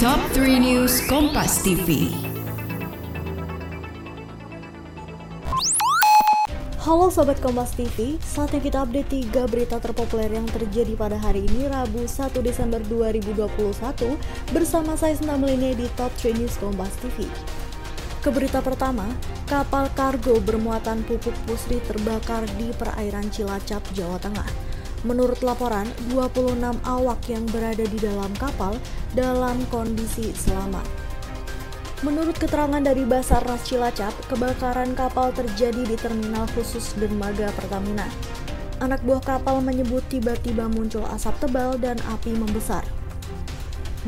Top 3 News Kompas TV. Halo Sobat Kompas TV, saatnya kita update 3 berita terpopuler yang terjadi pada hari ini Rabu 1 Desember 2021 bersama saya Senda Melini di Top 3 News Kompas TV. Ke berita pertama, kapal kargo bermuatan pupuk pusri terbakar di perairan Cilacap, Jawa Tengah. Menurut laporan, 26 awak yang berada di dalam kapal dalam kondisi selamat. Menurut keterangan dari Basarnas Cilacap, kebakaran kapal terjadi di terminal khusus dermaga Pertamina. Anak buah kapal menyebut tiba-tiba muncul asap tebal dan api membesar.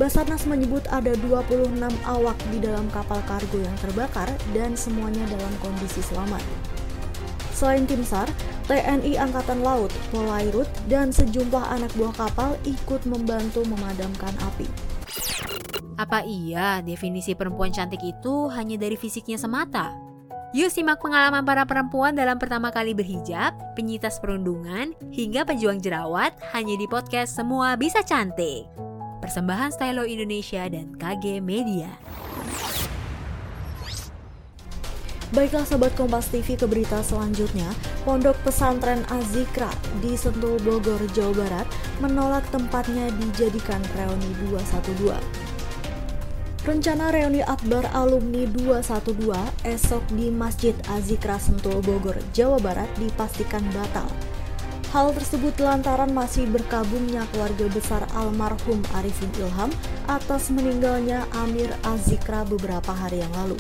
Basarnas menyebut ada 26 awak di dalam kapal kargo yang terbakar dan semuanya dalam kondisi selamat. Selain tim SAR, TNI Angkatan Laut, Polairut, dan sejumlah anak buah kapal ikut membantu memadamkan api. Apa iya definisi perempuan cantik itu hanya dari fisiknya semata? Yuk simak pengalaman para perempuan dalam pertama kali berhijab, penyitas perundungan, hingga pejuang jerawat hanya di podcast Semua Bisa Cantik. Persembahan Stylo Indonesia dan KG Media. Baiklah Sobat Kompas TV ke berita selanjutnya, Pondok Pesantren Azikra di Sentul Bogor, Jawa Barat menolak tempatnya dijadikan reuni 212. Rencana reuni Akbar Alumni 212 esok di Masjid Azikra Sentul Bogor, Jawa Barat dipastikan batal. Hal tersebut lantaran masih berkabungnya keluarga besar almarhum Arifin Ilham atas meninggalnya Amir Azikra beberapa hari yang lalu.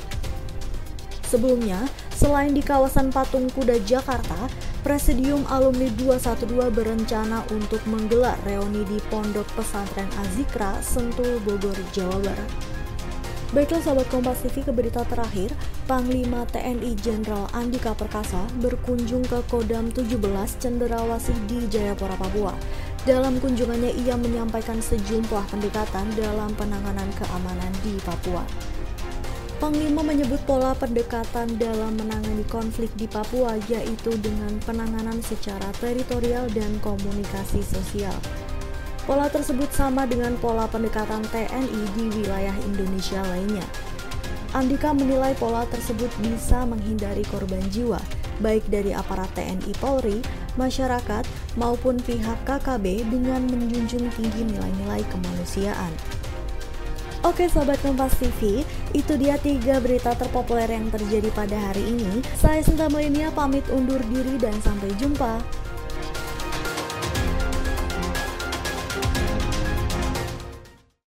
Sebelumnya, selain di kawasan Patung Kuda Jakarta, Presidium Alumni 212 berencana untuk menggelar reuni di Pondok Pesantren Azikra, Sentul, Bogor, Jawa Barat. Baiklah sahabat Kompas TV ke berita terakhir, Panglima TNI Jenderal Andika Perkasa berkunjung ke Kodam 17 Cenderawasih di Jayapura, Papua. Dalam kunjungannya ia menyampaikan sejumlah pendekatan dalam penanganan keamanan di Papua. Panglima menyebut pola pendekatan dalam menangani konflik di Papua yaitu dengan penanganan secara teritorial dan komunikasi sosial. Pola tersebut sama dengan pola pendekatan TNI di wilayah Indonesia lainnya. Andika menilai pola tersebut bisa menghindari korban jiwa, baik dari aparat TNI Polri, masyarakat, maupun pihak KKB dengan menjunjung tinggi nilai-nilai kemanusiaan. Oke Sobat Kompas TV, itu dia tiga berita terpopuler yang terjadi pada hari ini. Saya Sinta Melinia pamit undur diri dan sampai jumpa.